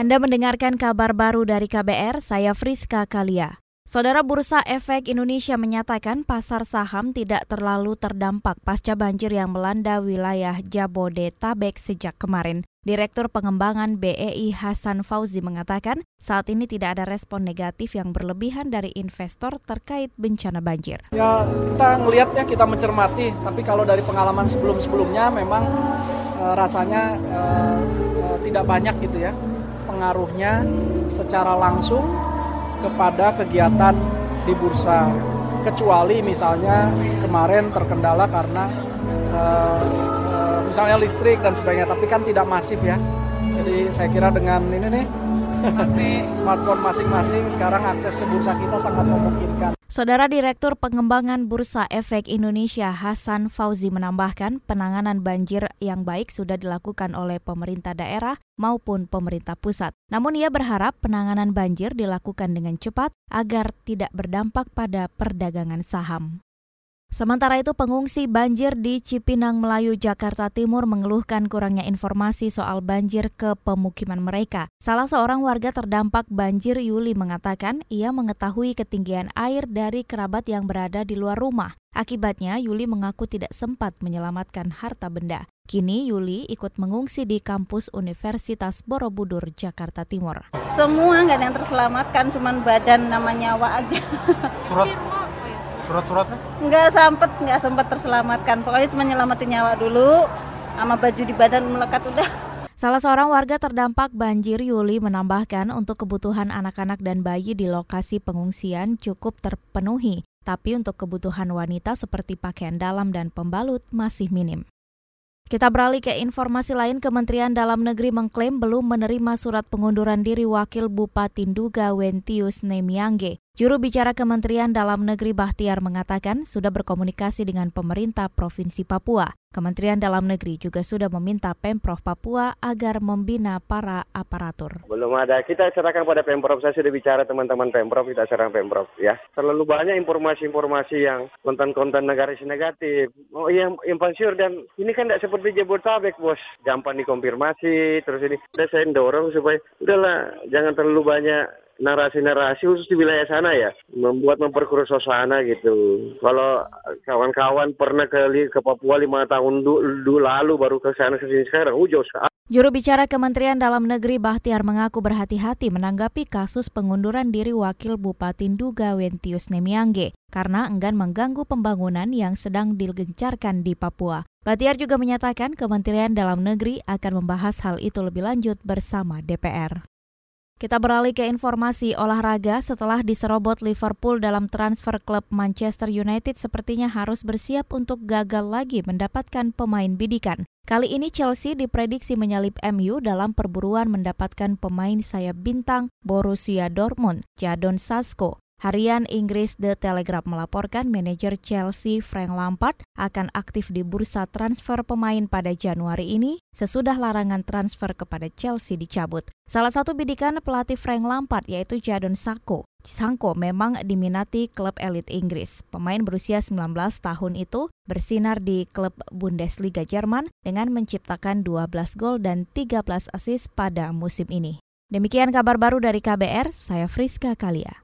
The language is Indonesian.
Anda mendengarkan kabar baru dari KBR, saya Friska Kalia. Saudara Bursa Efek Indonesia menyatakan pasar saham tidak terlalu terdampak pasca banjir yang melanda wilayah Jabodetabek sejak kemarin. Direktur Pengembangan BEI Hasan Fauzi mengatakan saat ini tidak ada respon negatif yang berlebihan dari investor terkait bencana banjir. Ya kita ngelihatnya kita mencermati, tapi kalau dari pengalaman sebelum-sebelumnya memang e, rasanya e, e, tidak banyak gitu ya pengaruhnya secara langsung kepada kegiatan di bursa. Kecuali misalnya kemarin terkendala karena uh, uh, misalnya listrik dan sebagainya tapi kan tidak masif ya. Jadi saya kira dengan ini nih smartphone masing-masing sekarang akses ke bursa kita sangat memungkinkan Saudara Direktur Pengembangan Bursa Efek Indonesia Hasan Fauzi menambahkan penanganan banjir yang baik sudah dilakukan oleh pemerintah daerah maupun pemerintah pusat. Namun ia berharap penanganan banjir dilakukan dengan cepat agar tidak berdampak pada perdagangan saham. Sementara itu, pengungsi banjir di Cipinang Melayu, Jakarta Timur mengeluhkan kurangnya informasi soal banjir ke pemukiman mereka. Salah seorang warga terdampak banjir Yuli mengatakan ia mengetahui ketinggian air dari kerabat yang berada di luar rumah. Akibatnya, Yuli mengaku tidak sempat menyelamatkan harta benda. Kini Yuli ikut mengungsi di kampus Universitas Borobudur, Jakarta Timur. Semua nggak ada yang terselamatkan, cuman badan nama nyawa aja. Surat Surat-suratnya? Nggak sempet, nggak sempet terselamatkan. Pokoknya cuma nyelamatin nyawa dulu, sama baju di badan melekat udah. Salah seorang warga terdampak banjir Yuli menambahkan untuk kebutuhan anak-anak dan bayi di lokasi pengungsian cukup terpenuhi, tapi untuk kebutuhan wanita seperti pakaian dalam dan pembalut masih minim. Kita beralih ke informasi lain, Kementerian Dalam Negeri mengklaim belum menerima surat pengunduran diri Wakil Bupati Nduga Wentius Nemiangge. Juru bicara Kementerian Dalam Negeri Bahtiar mengatakan sudah berkomunikasi dengan pemerintah Provinsi Papua. Kementerian Dalam Negeri juga sudah meminta Pemprov Papua agar membina para aparatur. Belum ada. Kita serahkan pada Pemprov. Saya sudah bicara teman-teman Pemprov, kita serahkan Pemprov ya. Terlalu banyak informasi-informasi yang konten-konten negatif negatif. Oh iya, pensiun dan ini kan tidak seperti Jabodetabek, Bos. Gampang dikonfirmasi, terus ini. Saya dorong supaya udahlah jangan terlalu banyak narasi-narasi khusus di wilayah sana ya membuat memperkeruh suasana gitu. Kalau kawan-kawan pernah ke ke Papua lima tahun dulu lalu baru ke sana ke sini sekarang, uh, jauh sekali. Juru bicara Kementerian Dalam Negeri Bahtiar mengaku berhati-hati menanggapi kasus pengunduran diri Wakil Bupati Nduga Wentius Nemiangge karena enggan mengganggu pembangunan yang sedang digencarkan di Papua. Bahtiar juga menyatakan Kementerian Dalam Negeri akan membahas hal itu lebih lanjut bersama DPR. Kita beralih ke informasi olahraga setelah diserobot Liverpool dalam transfer klub Manchester United sepertinya harus bersiap untuk gagal lagi mendapatkan pemain bidikan. Kali ini Chelsea diprediksi menyalip MU dalam perburuan mendapatkan pemain sayap bintang Borussia Dortmund, Jadon Sasko. Harian Inggris The Telegraph melaporkan manajer Chelsea Frank Lampard akan aktif di bursa transfer pemain pada Januari ini sesudah larangan transfer kepada Chelsea dicabut. Salah satu bidikan pelatih Frank Lampard yaitu Jadon Sako. Sangko memang diminati klub elit Inggris. Pemain berusia 19 tahun itu bersinar di klub Bundesliga Jerman dengan menciptakan 12 gol dan 13 assist pada musim ini. Demikian kabar baru dari KBR, saya Friska Kalia.